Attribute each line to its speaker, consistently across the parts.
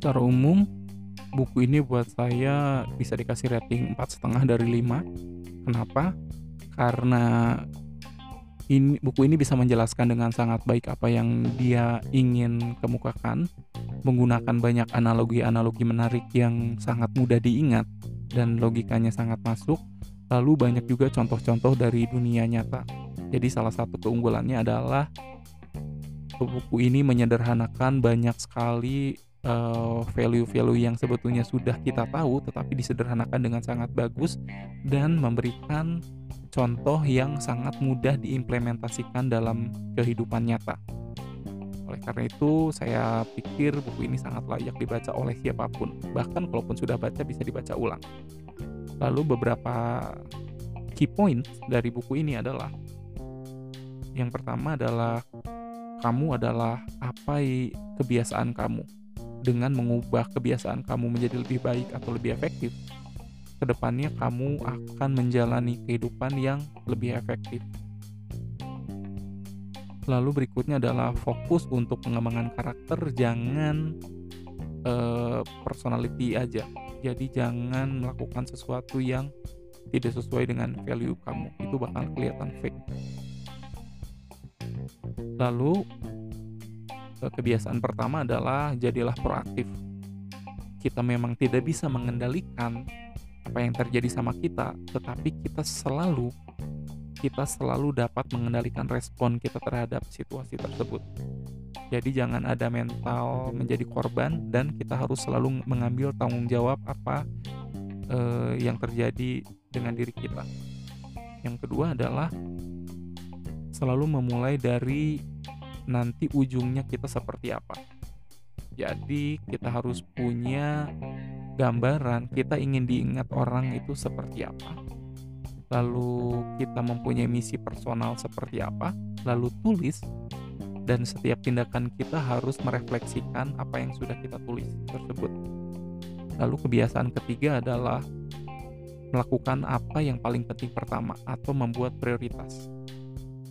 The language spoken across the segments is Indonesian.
Speaker 1: Secara umum, buku ini buat saya bisa dikasih rating empat setengah dari 5. Kenapa? Karena ini buku ini bisa menjelaskan dengan sangat baik apa yang dia ingin kemukakan, menggunakan banyak analogi-analogi menarik yang sangat mudah diingat dan logikanya sangat masuk. Lalu banyak juga contoh-contoh dari dunia nyata. Jadi salah satu keunggulannya adalah buku ini menyederhanakan banyak sekali value value-value yang sebetulnya sudah kita tahu tetapi disederhanakan dengan sangat bagus dan memberikan contoh yang sangat mudah diimplementasikan dalam kehidupan nyata. Oleh karena itu, saya pikir buku ini sangat layak dibaca oleh siapa pun. Bahkan kalaupun sudah baca bisa dibaca ulang. Lalu beberapa key point dari buku ini adalah yang pertama adalah kamu adalah apa kebiasaan kamu dengan mengubah kebiasaan kamu menjadi lebih baik atau lebih efektif, ke depannya kamu akan menjalani kehidupan yang lebih efektif. Lalu berikutnya adalah fokus untuk pengembangan karakter, jangan uh, personality aja. Jadi jangan melakukan sesuatu yang tidak sesuai dengan value kamu. Itu bakal kelihatan fake. Lalu kebiasaan pertama adalah jadilah proaktif. Kita memang tidak bisa mengendalikan apa yang terjadi sama kita, tetapi kita selalu kita selalu dapat mengendalikan respon kita terhadap situasi tersebut. Jadi jangan ada mental menjadi korban dan kita harus selalu mengambil tanggung jawab apa eh, yang terjadi dengan diri kita. Yang kedua adalah selalu memulai dari nanti ujungnya kita seperti apa. Jadi kita harus punya gambaran kita ingin diingat orang itu seperti apa. Lalu kita mempunyai misi personal seperti apa, lalu tulis dan setiap tindakan kita harus merefleksikan apa yang sudah kita tulis tersebut. Lalu kebiasaan ketiga adalah melakukan apa yang paling penting pertama atau membuat prioritas.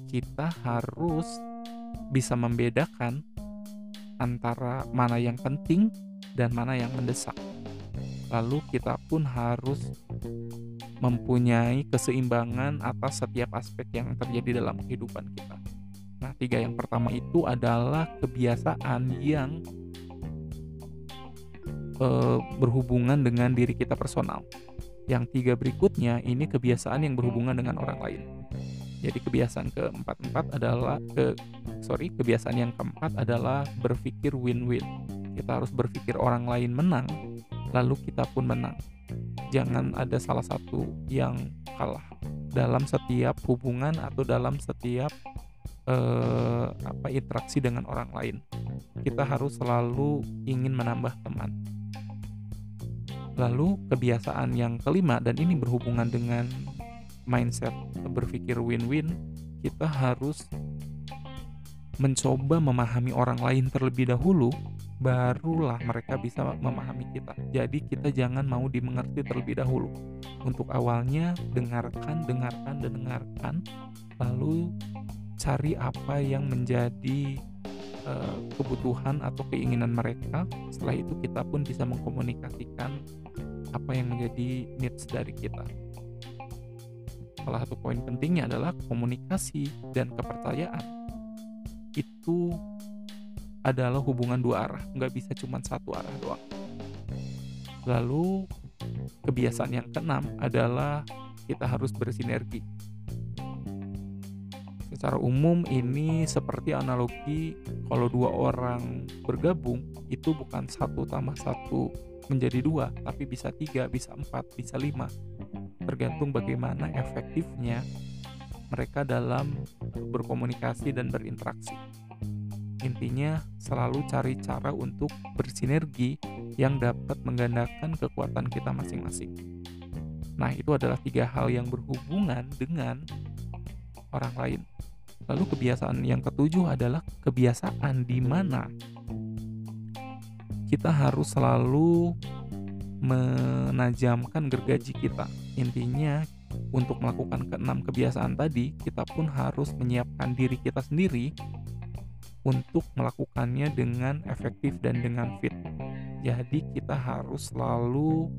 Speaker 1: Kita harus bisa membedakan antara mana yang penting dan mana yang mendesak. Lalu kita pun harus mempunyai keseimbangan atas setiap aspek yang terjadi dalam kehidupan kita. Nah, tiga yang pertama itu adalah kebiasaan yang e, berhubungan dengan diri kita personal. Yang tiga berikutnya ini kebiasaan yang berhubungan dengan orang lain. Jadi kebiasaan keempat-empat adalah ke sorry kebiasaan yang keempat adalah berpikir win-win. Kita harus berpikir orang lain menang, lalu kita pun menang. Jangan ada salah satu yang kalah dalam setiap hubungan atau dalam setiap eh, apa interaksi dengan orang lain. Kita harus selalu ingin menambah teman. Lalu kebiasaan yang kelima dan ini berhubungan dengan mindset berpikir win-win, kita harus mencoba memahami orang lain terlebih dahulu, barulah mereka bisa memahami kita. Jadi kita jangan mau dimengerti terlebih dahulu. Untuk awalnya dengarkan, dengarkan, dan dengarkan, lalu cari apa yang menjadi uh, kebutuhan atau keinginan mereka. Setelah itu kita pun bisa mengkomunikasikan apa yang menjadi needs dari kita salah satu poin pentingnya adalah komunikasi dan kepercayaan. Itu adalah hubungan dua arah nggak bisa cuma satu arah doang. Lalu kebiasaan yang keenam adalah kita harus bersinergi. Secara umum ini seperti analogi kalau dua orang bergabung itu bukan satu tambah satu menjadi dua tapi bisa tiga bisa empat bisa lima tergantung bagaimana efektifnya mereka dalam berkomunikasi dan berinteraksi. Intinya, selalu cari cara untuk bersinergi yang dapat menggandakan kekuatan kita masing-masing. Nah, itu adalah tiga hal yang berhubungan dengan orang lain. Lalu, kebiasaan yang ketujuh adalah kebiasaan di mana kita harus selalu menajamkan gergaji kita. Intinya untuk melakukan keenam kebiasaan tadi, kita pun harus menyiapkan diri kita sendiri untuk melakukannya dengan efektif dan dengan fit. Jadi kita harus selalu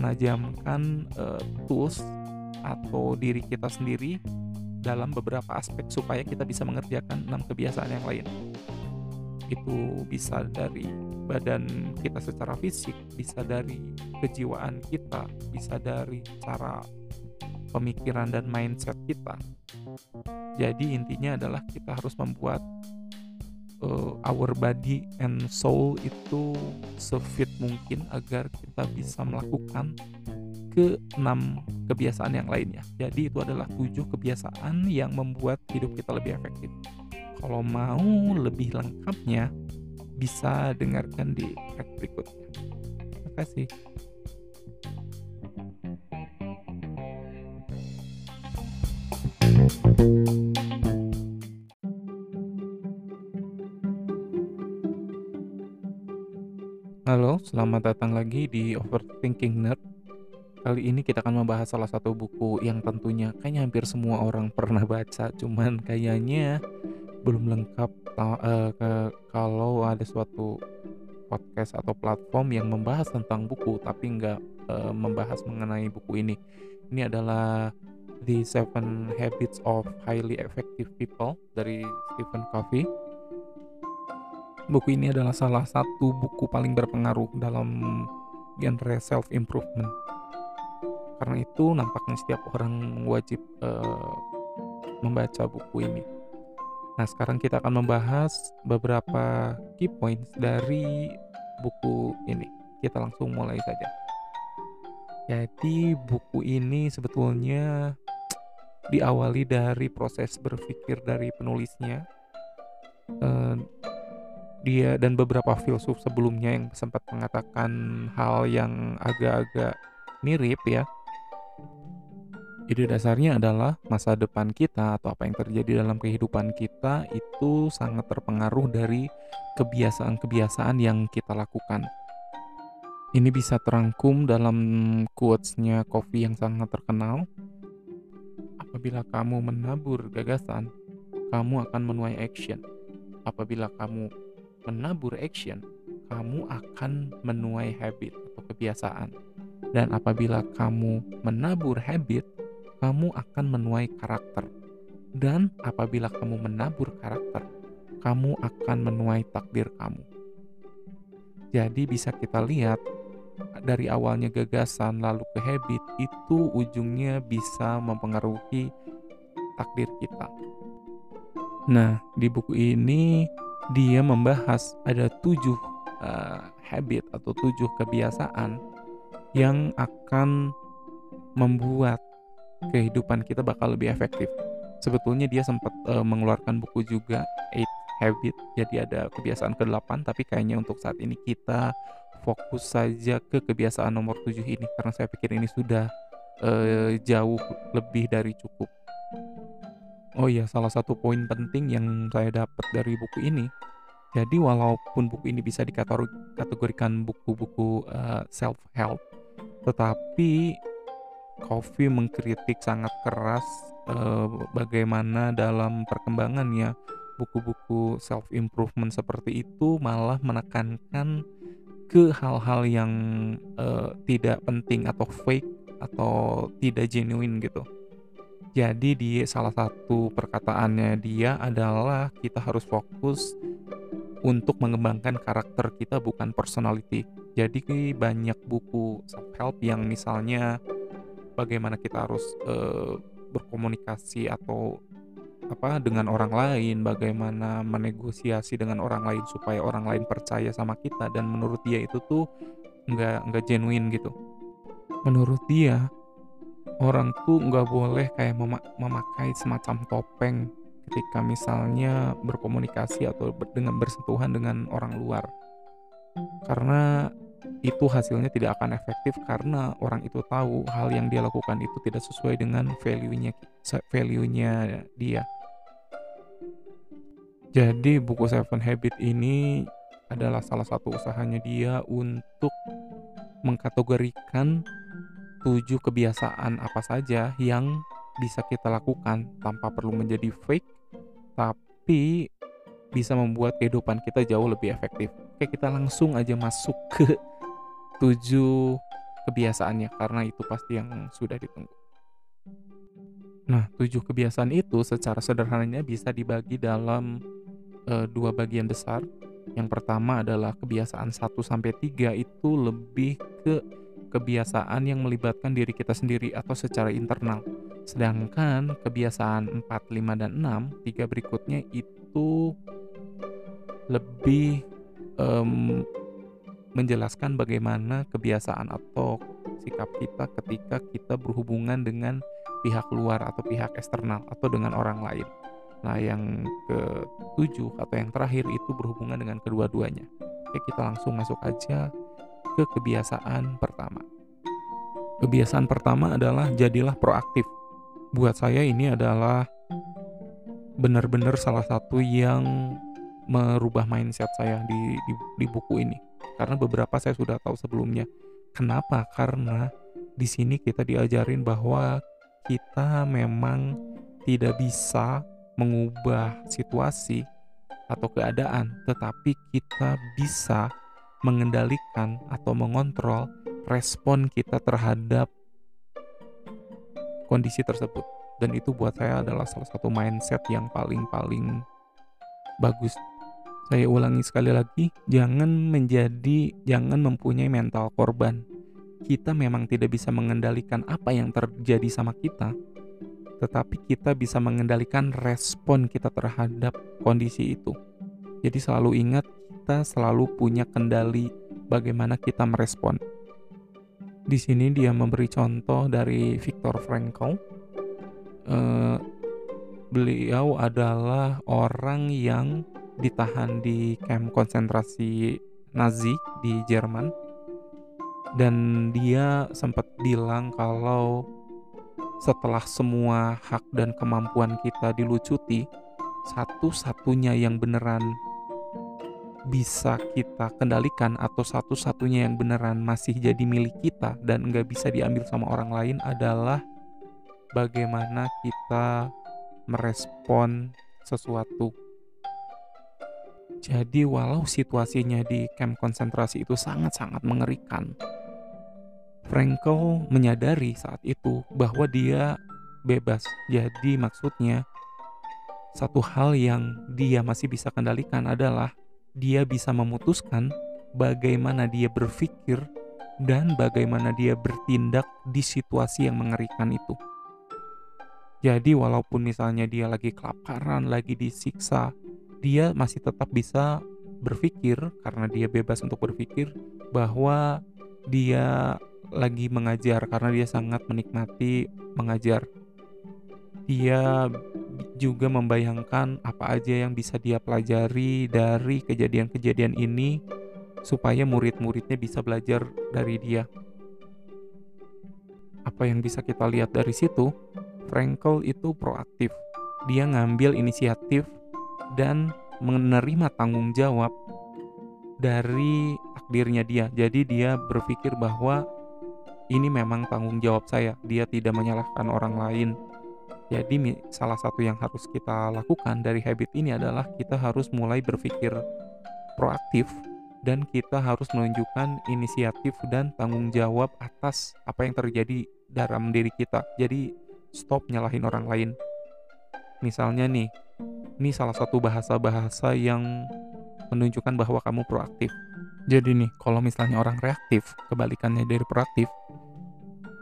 Speaker 1: menajamkan uh, tools atau diri kita sendiri dalam beberapa aspek supaya kita bisa mengerjakan enam kebiasaan yang lain. Itu bisa dari badan kita secara fisik, bisa dari kejiwaan kita, bisa dari cara pemikiran dan mindset kita. Jadi intinya adalah kita harus membuat uh, our body and soul itu sefit mungkin agar kita bisa melakukan ke enam kebiasaan yang lainnya. Jadi itu adalah tujuh kebiasaan yang membuat hidup kita lebih efektif. Kalau mau lebih lengkapnya, bisa dengarkan di track berikutnya. Terima kasih. Halo, selamat datang lagi di Overthinking Nerd Kali ini kita akan membahas salah satu buku yang tentunya kayaknya hampir semua orang pernah baca, cuman kayaknya belum lengkap uh, ke, kalau ada suatu podcast atau platform yang membahas tentang buku tapi nggak uh, membahas mengenai buku ini. Ini adalah The Seven Habits of Highly Effective People dari Stephen Covey. Buku ini adalah salah satu buku paling berpengaruh dalam genre self improvement karena itu nampaknya setiap orang wajib uh, membaca buku ini. Nah, sekarang kita akan membahas beberapa key points dari buku ini. Kita langsung mulai saja. Jadi, buku ini sebetulnya diawali dari proses berpikir dari penulisnya. Uh, dia dan beberapa filsuf sebelumnya yang sempat mengatakan hal yang agak-agak mirip ya Ide dasarnya adalah masa depan kita atau apa yang terjadi dalam kehidupan kita itu sangat terpengaruh dari kebiasaan-kebiasaan yang kita lakukan. Ini bisa terangkum dalam quotes-nya Kofi yang sangat terkenal. Apabila kamu menabur gagasan, kamu akan menuai action. Apabila kamu menabur action, kamu akan menuai habit atau kebiasaan. Dan apabila kamu menabur habit, kamu akan menuai karakter. Dan apabila kamu menabur karakter, kamu akan menuai takdir kamu. Jadi bisa kita lihat dari awalnya gagasan lalu ke habit itu ujungnya bisa mempengaruhi takdir kita. Nah, di buku ini dia membahas ada tujuh uh, habit atau tujuh kebiasaan yang akan membuat kehidupan kita bakal lebih efektif. Sebetulnya dia sempat uh, mengeluarkan buku juga Eight Habit, jadi ada kebiasaan ke-8 tapi kayaknya untuk saat ini kita fokus saja ke kebiasaan nomor 7 ini karena saya pikir ini sudah uh, jauh lebih dari cukup. Oh iya, salah satu poin penting yang saya dapat dari buku ini jadi walaupun buku ini bisa dikategorikan buku-buku uh, self help, tetapi Coffee mengkritik sangat keras uh, bagaimana dalam perkembangannya buku-buku self improvement seperti itu malah menekankan ke hal-hal yang uh, tidak penting atau fake atau tidak genuine gitu. Jadi di salah satu perkataannya dia adalah kita harus fokus untuk mengembangkan karakter kita bukan personality. Jadi banyak buku self help yang misalnya bagaimana kita harus uh, berkomunikasi atau apa dengan orang lain, bagaimana menegosiasi dengan orang lain supaya orang lain percaya sama kita dan menurut dia itu tuh nggak nggak genuine gitu. Menurut dia orang tuh nggak boleh kayak mem memakai semacam topeng ketika misalnya berkomunikasi atau dengan bersentuhan dengan orang luar karena itu hasilnya tidak akan efektif karena orang itu tahu hal yang dia lakukan itu tidak sesuai dengan value-nya value-nya dia. Jadi buku Seven Habit ini adalah salah satu usahanya dia untuk mengkategorikan tujuh kebiasaan apa saja yang bisa kita lakukan tanpa perlu menjadi fake tapi bisa membuat kehidupan kita jauh lebih efektif. Oke, kita langsung aja masuk ke tujuh kebiasaannya karena itu pasti yang sudah ditunggu. Nah, tujuh kebiasaan itu secara sederhananya bisa dibagi dalam uh, dua bagian besar. Yang pertama adalah kebiasaan 1 sampai 3 itu lebih ke kebiasaan yang melibatkan diri kita sendiri atau secara internal. Sedangkan kebiasaan 4, 5 dan 6, tiga berikutnya itu lebih um, menjelaskan bagaimana kebiasaan atau sikap kita ketika kita berhubungan dengan pihak luar atau pihak eksternal atau dengan orang lain. Nah, yang ketujuh atau yang terakhir itu berhubungan dengan kedua-duanya. Oke, kita langsung masuk aja ke kebiasaan pertama. Kebiasaan pertama adalah jadilah proaktif. Buat saya ini adalah benar-benar salah satu yang merubah mindset saya di, di, di buku ini. Karena beberapa saya sudah tahu sebelumnya. Kenapa? Karena di sini kita diajarin bahwa kita memang tidak bisa mengubah situasi atau keadaan, tetapi kita bisa mengendalikan atau mengontrol respon kita terhadap kondisi tersebut. Dan itu buat saya adalah salah satu mindset yang paling-paling bagus. Saya ulangi sekali lagi, jangan menjadi, jangan mempunyai mental korban. Kita memang tidak bisa mengendalikan apa yang terjadi sama kita, tetapi kita bisa mengendalikan respon kita terhadap kondisi itu. Jadi selalu ingat kita selalu punya kendali bagaimana kita merespon. Di sini dia memberi contoh dari Viktor Frankl. Uh, beliau adalah orang yang ditahan di kamp konsentrasi Nazi di Jerman dan dia sempat bilang kalau setelah semua hak dan kemampuan kita dilucuti, satu-satunya yang beneran bisa kita kendalikan atau satu-satunya yang beneran masih jadi milik kita dan nggak bisa diambil sama orang lain adalah bagaimana kita merespon sesuatu. Jadi walau situasinya di camp konsentrasi itu sangat-sangat mengerikan, Frankel menyadari saat itu bahwa dia bebas. Jadi maksudnya satu hal yang dia masih bisa kendalikan adalah dia bisa memutuskan bagaimana dia berpikir dan bagaimana dia bertindak di situasi yang mengerikan itu. Jadi walaupun misalnya dia lagi kelaparan, lagi disiksa, dia masih tetap bisa berpikir karena dia bebas untuk berpikir bahwa dia lagi mengajar karena dia sangat menikmati mengajar. Dia juga membayangkan apa aja yang bisa dia pelajari dari kejadian-kejadian ini supaya murid-muridnya bisa belajar dari dia. Apa yang bisa kita lihat dari situ? Frankel itu proaktif. Dia ngambil inisiatif dan menerima tanggung jawab dari takdirnya dia. Jadi dia berpikir bahwa ini memang tanggung jawab saya. Dia tidak menyalahkan orang lain. Jadi salah satu yang harus kita lakukan dari habit ini adalah kita harus mulai berpikir proaktif dan kita harus menunjukkan inisiatif dan tanggung jawab atas apa yang terjadi dalam diri kita. Jadi stop nyalahin orang lain. Misalnya nih, ini salah satu bahasa-bahasa yang menunjukkan bahwa kamu proaktif. Jadi nih, kalau misalnya orang reaktif, kebalikannya dari proaktif,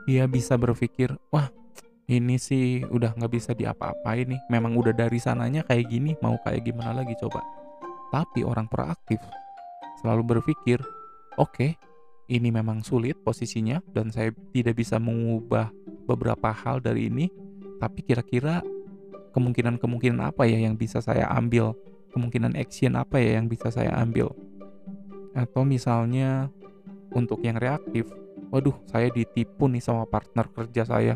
Speaker 1: dia bisa berpikir, wah ini sih udah nggak bisa diapa-apain nih. Memang udah dari sananya kayak gini, mau kayak gimana lagi coba. Tapi orang proaktif selalu berpikir, oke, okay, ini memang sulit posisinya dan saya tidak bisa mengubah beberapa hal dari ini, tapi kira-kira kemungkinan-kemungkinan apa ya yang bisa saya ambil, kemungkinan action apa ya yang bisa saya ambil. Atau misalnya untuk yang reaktif, waduh saya ditipu nih sama partner kerja saya.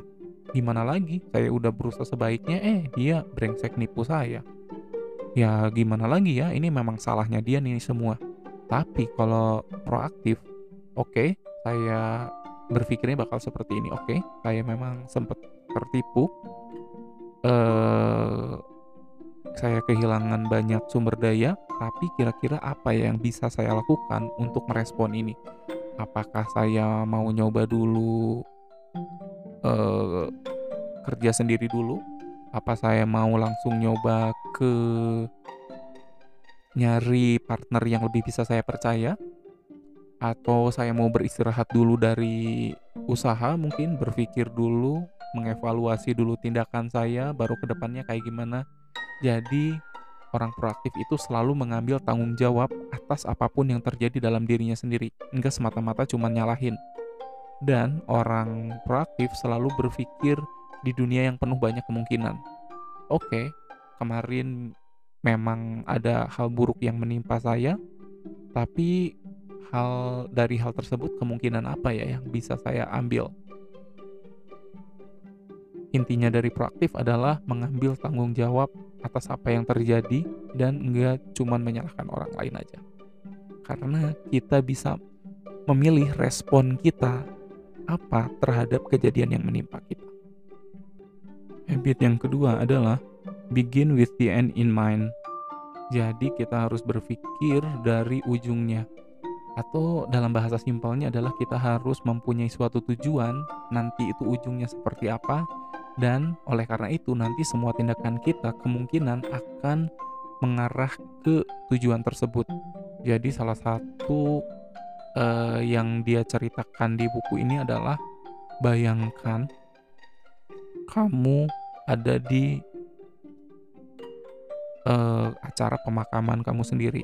Speaker 1: Gimana lagi? Saya udah berusaha sebaiknya, eh dia brengsek nipu saya. Ya gimana lagi ya, ini memang salahnya dia nih semua. Tapi kalau proaktif, oke, okay, saya berpikirnya bakal seperti ini. Oke, okay, saya memang sempat tertipu. Uh, saya kehilangan banyak sumber daya, tapi kira-kira apa yang bisa saya lakukan untuk merespon ini? Apakah saya mau nyoba dulu uh, kerja sendiri dulu? Apa saya mau langsung nyoba ke nyari partner yang lebih bisa saya percaya? Atau saya mau beristirahat dulu dari usaha mungkin, berpikir dulu, mengevaluasi dulu tindakan saya, baru ke depannya kayak gimana. Jadi, orang proaktif itu selalu mengambil tanggung jawab atas apa pun yang terjadi dalam dirinya sendiri, enggak semata-mata cuma nyalahin. Dan orang proaktif selalu berpikir di dunia yang penuh banyak kemungkinan. Oke, kemarin memang ada hal buruk yang menimpa saya, tapi hal dari hal tersebut kemungkinan apa ya yang bisa saya ambil? Intinya dari proaktif adalah mengambil tanggung jawab atas apa yang terjadi dan enggak cuma menyalahkan orang lain aja. Karena kita bisa memilih respon kita apa terhadap kejadian yang menimpa kita. Habit yang kedua adalah begin with the end in mind. Jadi kita harus berpikir dari ujungnya atau dalam bahasa simpelnya adalah kita harus mempunyai suatu tujuan, nanti itu ujungnya seperti apa, dan oleh karena itu nanti semua tindakan kita kemungkinan akan mengarah ke tujuan tersebut. Jadi salah satu uh, yang dia ceritakan di buku ini adalah bayangkan kamu ada di uh, acara pemakaman kamu sendiri.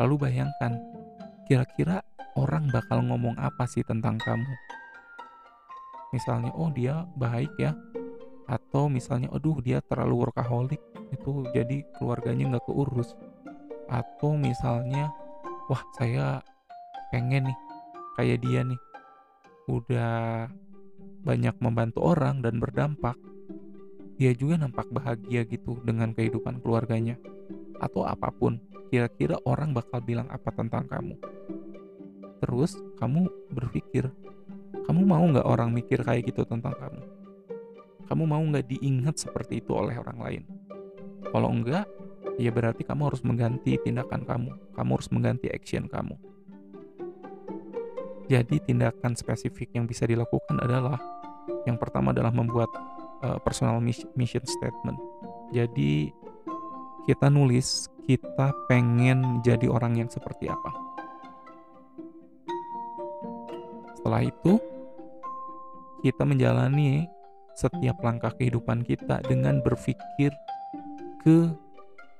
Speaker 1: Lalu bayangkan kira-kira orang bakal ngomong apa sih tentang kamu? Misalnya, oh dia baik ya, atau misalnya, aduh dia terlalu workaholic, itu jadi keluarganya nggak keurus. Atau misalnya, wah saya pengen nih kayak dia nih, udah banyak membantu orang dan berdampak. Dia juga nampak bahagia gitu dengan kehidupan keluarganya, atau apa pun kira-kira orang bakal bilang apa tentang kamu. Terus kamu berpikir, kamu mau nggak orang mikir kayak gitu tentang kamu? Kamu mau nggak diingat seperti itu oleh orang lain? Kalau enggak, ya berarti kamu harus mengganti tindakan kamu. Kamu harus mengganti action kamu. Jadi tindakan spesifik yang bisa dilakukan adalah yang pertama adalah membuat uh, personal mission statement. Jadi kita nulis kita pengen jadi orang yang seperti apa. Setelah itu, kita menjalani setiap langkah kehidupan kita dengan berpikir ke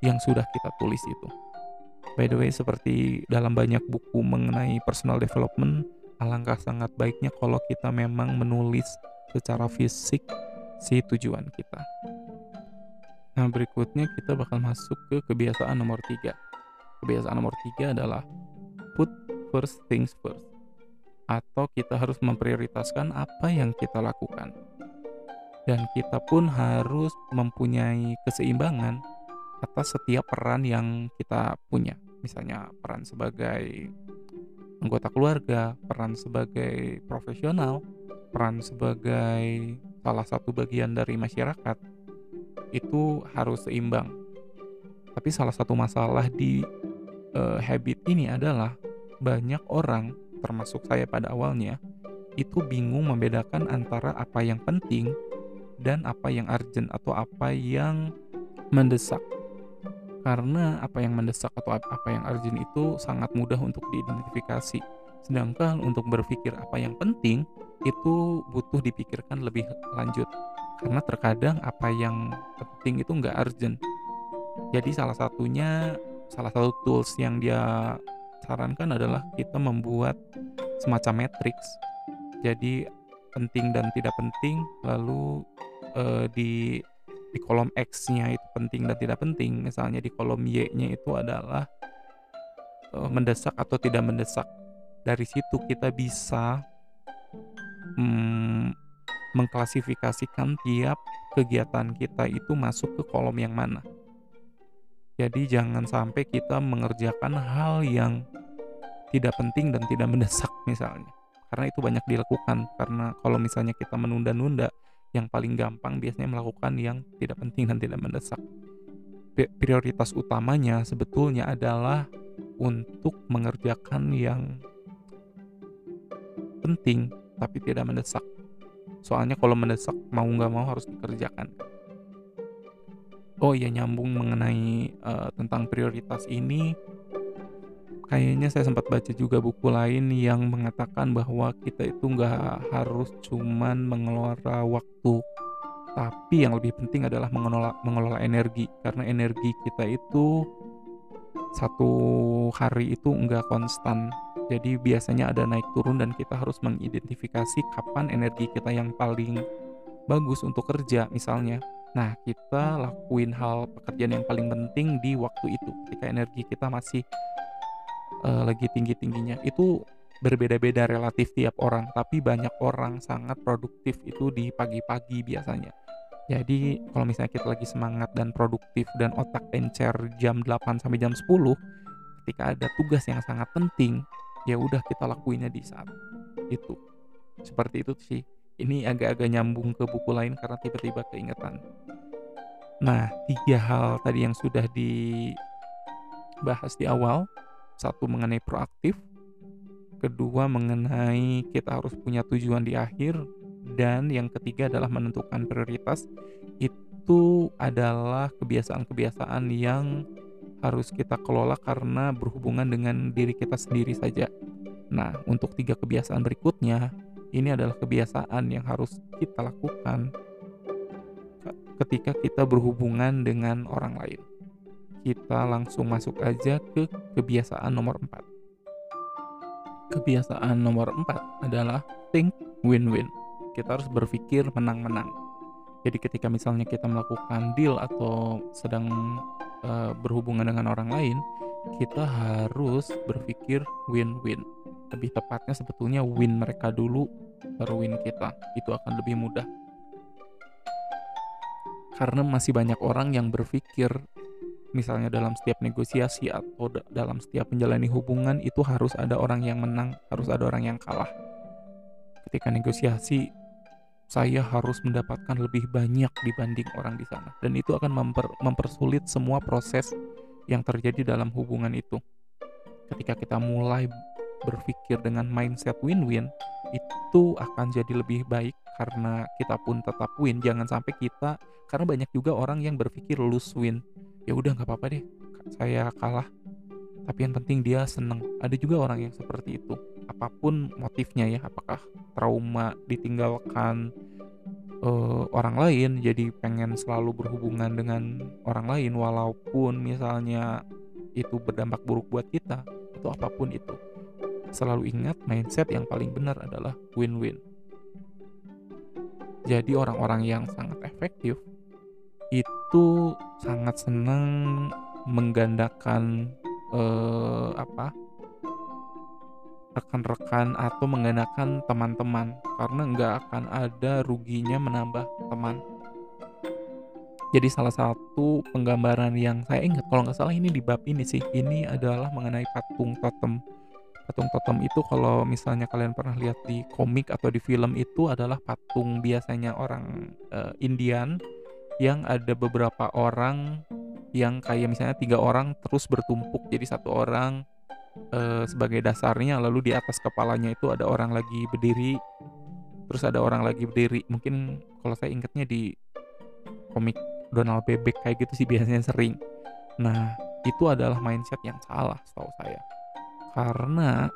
Speaker 1: yang sudah kita tulis itu. By the way, seperti dalam banyak buku mengenai personal development, alangkah sangat baiknya kalau kita memang menulis secara fisik si tujuan kita. Nah, berikutnya kita bakal masuk ke kebiasaan nomor tiga. Kebiasaan nomor tiga adalah put first things first. Atau kita harus memprioritaskan apa yang kita lakukan. Dan kita pun harus mempunyai keseimbangan atas setiap peran yang kita punya. Misalnya peran sebagai anggota keluarga, peran sebagai profesional, peran sebagai salah satu bagian dari masyarakat, itu harus seimbang. Tapi salah satu masalah di uh, habit ini adalah banyak orang, termasuk saya pada awalnya, itu bingung membedakan antara apa yang penting dan apa yang urgent atau apa yang mendesak. Karena apa yang mendesak atau apa yang urgent itu sangat mudah untuk diidentifikasi. Sedangkan untuk berpikir apa yang penting itu butuh dipikirkan lebih lanjut karena terkadang apa yang penting itu nggak urgent jadi salah satunya salah satu tools yang dia sarankan adalah kita membuat semacam matrix. Jadi penting dan tidak penting lalu uh, di di kolom X-nya itu penting dan tidak penting. Misalnya di kolom Y-nya itu adalah uh, mendesak atau tidak mendesak. Dari situ kita bisa hmm, mengklasifikasikan tiap kegiatan kita itu masuk ke kolom yang mana. Jadi jangan sampai kita mengerjakan hal yang tidak penting dan tidak mendesak misalnya. Karena itu banyak dilakukan karena kalau misalnya kita menunda-nunda yang paling gampang biasanya melakukan yang tidak penting dan tidak mendesak. prioritas utamanya sebetulnya adalah untuk mengerjakan yang penting tapi tidak mendesak. Soalnya kalau mendesak mau nggak mau harus dikerjakan. Oh iya nyambung mengenai uh, tentang prioritas ini, kayaknya saya sempat baca juga buku lain yang mengatakan bahwa kita itu nggak harus cuman mengelola waktu, tapi yang lebih penting adalah mengelola mengelola energi karena energi kita itu satu hari itu nggak konstan. Jadi biasanya ada naik turun dan kita harus mengidentifikasi kapan energi kita yang paling bagus untuk kerja misalnya. Nah, kita lakuin hal pekerjaan yang paling penting di waktu itu ketika energi kita masih uh, lagi tinggi-tingginya. Itu berbeda-beda relatif tiap orang, tapi banyak orang sangat produktif itu di pagi-pagi biasanya. Jadi kalau misalnya kita lagi semangat dan produktif dan otak encer jam 8 sampai jam 10, ketika ada tugas yang sangat penting, ya udah kita lakuinnya di saat itu. Seperti itu sih. Ini agak-agak nyambung ke buku lain karena tiba-tiba keingetan. Nah, tiga hal tadi yang sudah dibahas di awal. Satu mengenai proaktif, kedua mengenai kita harus punya tujuan di akhir, dan yang ketiga adalah menentukan prioritas. Itu adalah kebiasaan-kebiasaan yang harus kita kelola karena berhubungan dengan diri kita sendiri saja. Nah, untuk tiga kebiasaan berikutnya, ini adalah kebiasaan yang harus kita lakukan ketika kita berhubungan dengan orang lain. Kita langsung masuk aja ke kebiasaan nomor 4. Kebiasaan nomor 4 adalah think win-win kita harus berpikir menang-menang. Jadi ketika misalnya kita melakukan deal atau sedang uh, berhubungan dengan orang lain, kita harus berpikir win-win. Lebih tepatnya sebetulnya win mereka dulu baru win kita. Itu akan lebih mudah. Karena masih banyak orang yang berpikir misalnya dalam setiap negosiasi atau dalam setiap menjalani hubungan itu harus ada orang yang menang, harus ada orang yang kalah. Ketika negosiasi saya harus mendapatkan lebih banyak dibanding orang di sana dan itu akan memper, mempersulit semua proses yang terjadi dalam hubungan itu. Ketika kita mulai berpikir dengan mindset win-win, itu akan jadi lebih baik karena kita pun tetap win. Jangan sampai kita karena banyak juga orang yang berpikir lose win. Ya udah nggak apa-apa deh, saya kalah. Tapi yang penting dia seneng. Ada juga orang yang seperti itu apa pun motifnya ya apakah trauma ditinggalkan uh, orang lain jadi pengen selalu berhubungan dengan orang lain walaupun misalnya itu berdampak buruk buat kita atau apa pun itu. Selalu ingat mindset yang paling benar adalah win-win. Jadi orang-orang yang sangat efektif itu sangat senang menggandakan uh, apa rekan-rekan atau menggunakan teman-teman karena nggak akan ada ruginya menambah teman. Jadi salah satu penggambaran yang saya ingat kalau nggak salah ini di bab ini sih ini adalah mengenai patung totem. Patung totem itu kalau misalnya kalian pernah lihat di komik atau di film itu adalah patung biasanya orang uh, Indian yang ada beberapa orang yang kayak misalnya tiga orang terus bertumpuk jadi satu orang uh, sebagai dasarnya lalu di atas kepalanya itu ada orang lagi berdiri terus ada orang lagi berdiri. Mungkin kalau saya ingatnya di komik Donald Bebek kayak gitu sih biasanya sering. Nah itu adalah mindset yang salah setahu saya. Karena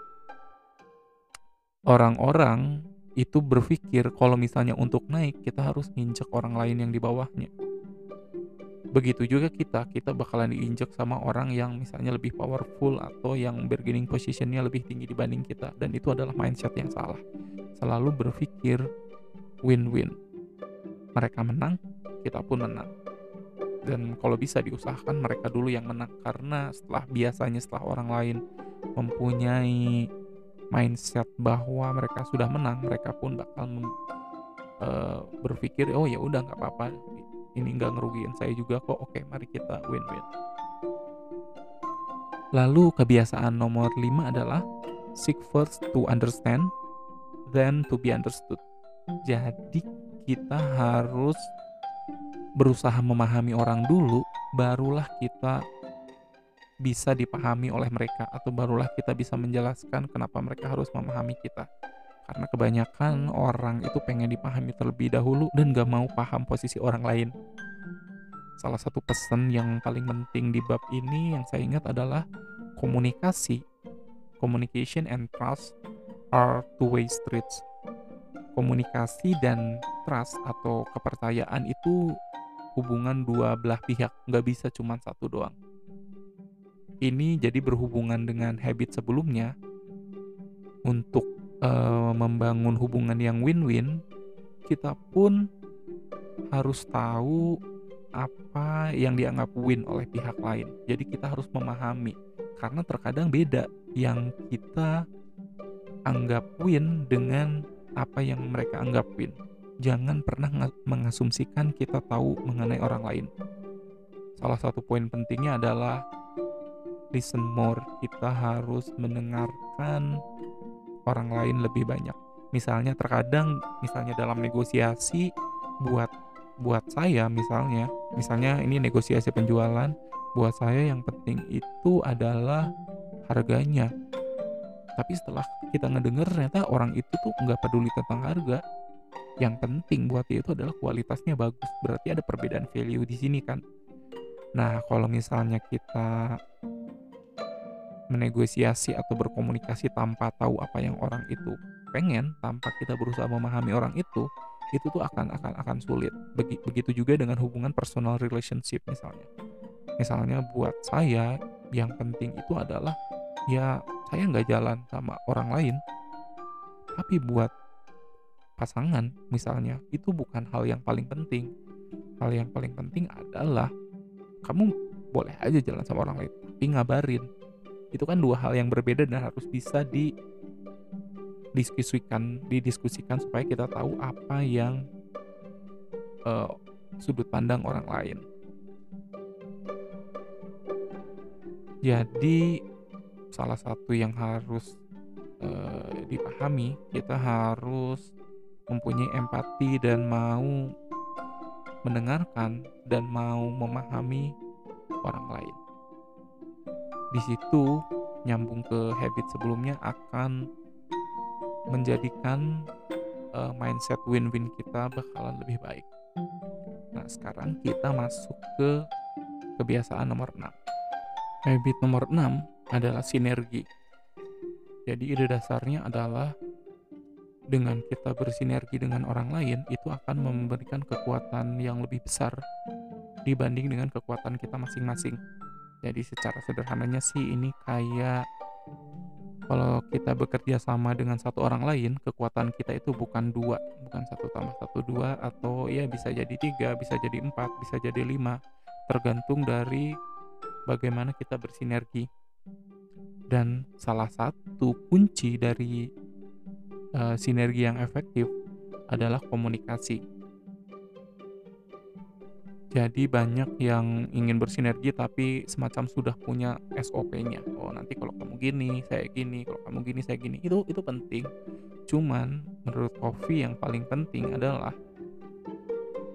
Speaker 1: orang-orang itu berpikir kalau misalnya untuk naik kita harus nginjek orang lain yang di bawahnya begitu juga kita kita bakalan diinjak sama orang yang misalnya lebih powerful atau yang bargaining positionnya lebih tinggi dibanding kita. Dan itu adalah mindset yang salah. Selalu berpikir win-win. Mereka menang kita pun menang. Dan kalau bisa diusahakan mereka dulu yang menang. Karena setelah biasanya setelah orang lain mempunyai mindset bahwa mereka sudah menang mereka pun bakal uh, berpikir oh ya udah nggak apa-apa ini nggak ngerugiin saya juga kok. Oke mari kita win-win. Lalu kebiasaan nomor 5 adalah seek first to understand then to be understood. Jadi kita harus berusaha memahami orang dulu barulah kita bisa dipahami oleh mereka atau barulah kita bisa menjelaskan kenapa mereka harus memahami kita. Karena kebanyakan orang itu pengen dipahami terlebih dahulu dan gak mau paham posisi orang lain. Salah satu pesan yang paling penting di bab ini yang saya ingat adalah komunikasi. Communication and trust are two-way streets. Komunikasi dan trust atau kepercayaan itu hubungan dua belah pihak, nggak bisa cuma satu doang. Ini jadi berhubungan dengan habit sebelumnya untuk uh, membangun hubungan yang win-win, kita pun harus tahu apa yang dianggap win oleh pihak lain. Jadi kita harus memahami karena terkadang beda yang kita anggap win dengan apa yang mereka anggap win. Jangan pernah mengasumsikan kita tahu mengenai orang lain. Salah satu poin pentingnya adalah listen more. Kita harus mendengarkan orang lain lebih banyak. Misalnya terkadang misalnya dalam negosiasi buat buat saya misalnya, misalnya ini negosiasi penjualan, buat saya yang penting itu adalah harganya. Tapi setelah kita ngedenger ternyata orang itu tuh nggak peduli tentang harga. Yang penting buat dia itu adalah kualitasnya bagus. Berarti ada perbedaan value di sini kan. Nah, kalau misalnya kita menegosiasi atau berkomunikasi tanpa tahu apa yang orang itu pengen, tanpa kita berusaha memahami orang itu, itu tuh akan akan akan sulit. Begitu juga dengan hubungan personal relationship misalnya. Misalnya buat saya yang penting itu adalah ya saya nggak jalan sama orang lain, tapi buat pasangan misalnya itu bukan hal yang paling penting. Hal yang paling penting adalah kamu boleh aja jalan sama orang lain, tapi ngabarin itu kan dua hal yang berbeda dan harus bisa di diskusikan didiskusikan supaya kita tahu apa yang uh, sudut pandang orang lain. Jadi salah satu yang harus uh, dipahami kita harus mempunyai empati dan mau mendengarkan dan mau memahami orang lain di situ nyambung ke habit sebelumnya akan menjadikan uh, mindset win-win kita bakalan lebih baik. Nah, sekarang kita masuk ke kebiasaan nomor 6. Habit nomor 6 adalah sinergi. Jadi ide dasarnya adalah dengan kita bersinergi dengan orang lain itu akan memberikan kekuatan yang lebih besar dibanding dengan kekuatan kita masing-masing. Jadi secara sederhananya sih ini kayak kalau kita bekerja sama dengan satu orang lain, kekuatan kita itu bukan dua, bukan satu tambah satu dua, atau ya bisa jadi tiga, bisa jadi empat, bisa jadi lima, tergantung dari bagaimana kita bersinergi. Dan salah satu kunci dari uh, sinergi yang efektif adalah komunikasi. Jadi banyak yang ingin bersinergi tapi semacam sudah punya SOP-nya. Oh, nanti kalau kamu gini, saya gini, kalau kamu gini, saya gini. Itu itu penting. Cuman menurut Kofi yang paling penting adalah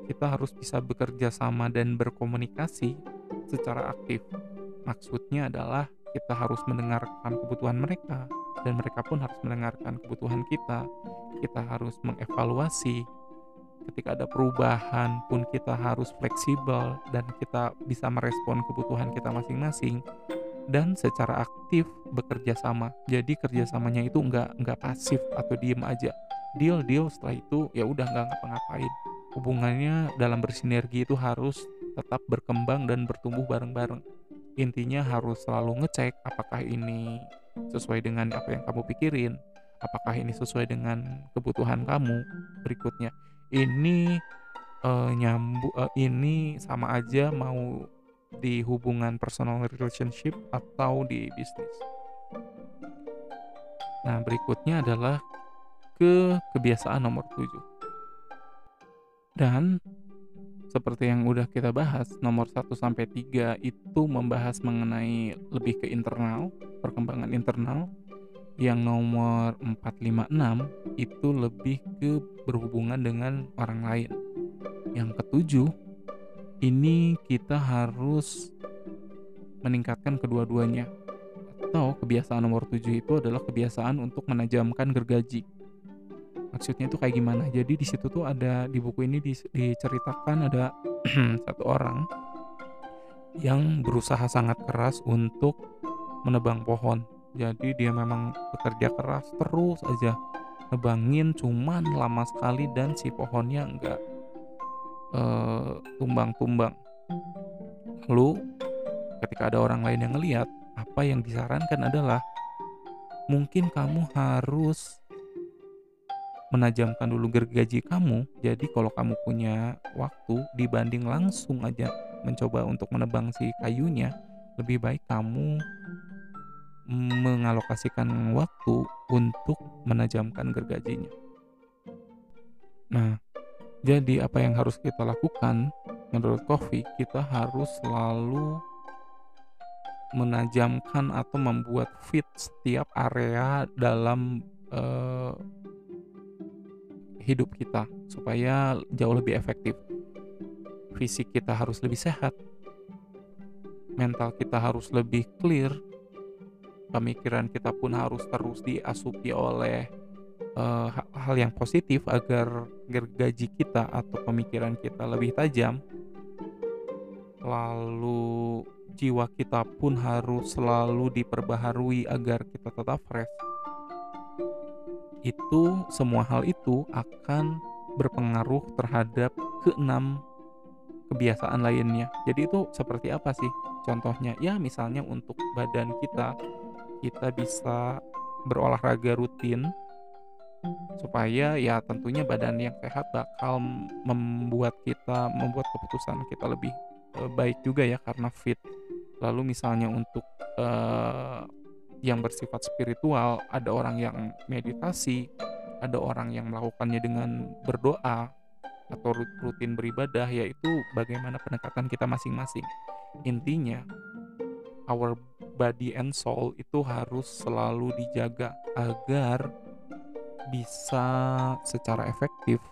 Speaker 1: kita harus bisa bekerja sama dan berkomunikasi secara aktif. Maksudnya adalah kita harus mendengarkan kebutuhan mereka dan mereka pun harus mendengarkan kebutuhan kita. Kita harus mengevaluasi ketika ada perubahan pun kita harus fleksibel dan kita bisa merespon kebutuhan kita masing-masing dan secara aktif bekerja sama. Jadi kerjasamanya itu nggak nggak pasif atau diem aja. Deal deal setelah itu ya udah nggak ngapa-ngapain. Hubungannya dalam bersinergi itu harus tetap berkembang dan bertumbuh bareng-bareng. Intinya harus selalu ngecek apakah ini sesuai dengan apa yang kamu pikirin, apakah ini sesuai dengan kebutuhan kamu berikutnya ini uh, nyambu uh, ini sama aja mau di hubungan personal relationship atau di bisnis. Nah, berikutnya adalah ke kebiasaan nomor 7. Dan seperti yang udah kita bahas, nomor 1 sampai 3 itu membahas mengenai lebih ke internal, perkembangan internal, yang nomor 456 itu lebih ke berhubungan dengan orang lain. Yang ketujuh ini kita harus meningkatkan kedua-duanya. Atau kebiasaan nomor 7 itu adalah kebiasaan untuk menajamkan gergaji. Maksudnya itu kayak gimana? Jadi di situ tuh ada di buku ini diceritakan ada satu orang yang berusaha sangat keras untuk menebang pohon. Jadi dia memang bekerja keras terus aja nebangin cuman lama sekali dan si pohonnya enggak uh, tumbang-tumbang. Lalu ketika ada orang lain yang ngelihat, apa yang disarankan adalah mungkin kamu harus menajamkan dulu gergaji kamu. Jadi kalau kamu punya waktu dibanding langsung aja mencoba untuk menebang si kayunya, lebih baik kamu mengalokasikan waktu untuk menajamkan gergajinya. Nah, jadi apa yang harus kita lakukan menurut Kofi, kita harus selalu menajamkan atau membuat fit setiap area dalam uh, hidup kita supaya jauh lebih efektif. Fisik kita harus lebih sehat, mental kita harus lebih clear, pemikiran kita pun harus terus diasupi oleh uh, hal yang positif agar gergaji kita atau pemikiran kita lebih tajam. Lalu jiwa kita pun harus selalu diperbaharui agar kita tetap fresh itu semua hal itu akan berpengaruh terhadap keenam kebiasaan lainnya. Jadi itu seperti apa sih? Contohnya ya misalnya untuk badan kita kita bisa berolahraga rutin supaya ya tentunya badan yang sehat bakal membuat kita membuat keputusan kita lebih uh, baik juga ya karena fit. Lalu misalnya untuk uh, yang bersifat spiritual, ada orang yang meditasi, ada orang yang melakukannya dengan berdoa atau rutin beribadah, yaitu bagaimana pendekatan kita masing-masing. Intinya, our body and soul itu harus selalu dijaga agar bisa secara efektif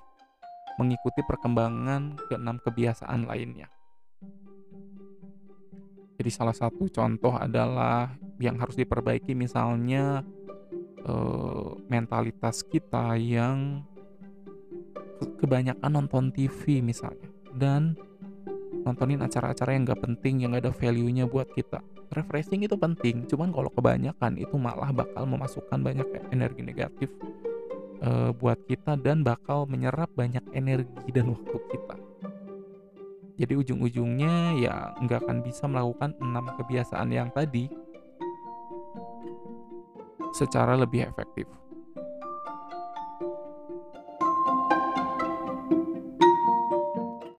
Speaker 1: mengikuti perkembangan keenam kebiasaan lainnya. Jadi salah satu contoh adalah yang harus diperbaiki misalnya uh, mentalitas kita yang kebanyakan nonton TV misalnya dan nontonin acara-acara yang gak penting yang gak ada value-nya buat kita. Refreshing itu penting, cuman kalau kebanyakan itu malah bakal memasukkan banyak energi negatif uh, buat kita dan bakal menyerap banyak energi dan waktu kita. Jadi ujung-ujungnya ya nggak akan bisa melakukan enam kebiasaan yang tadi secara lebih efektif.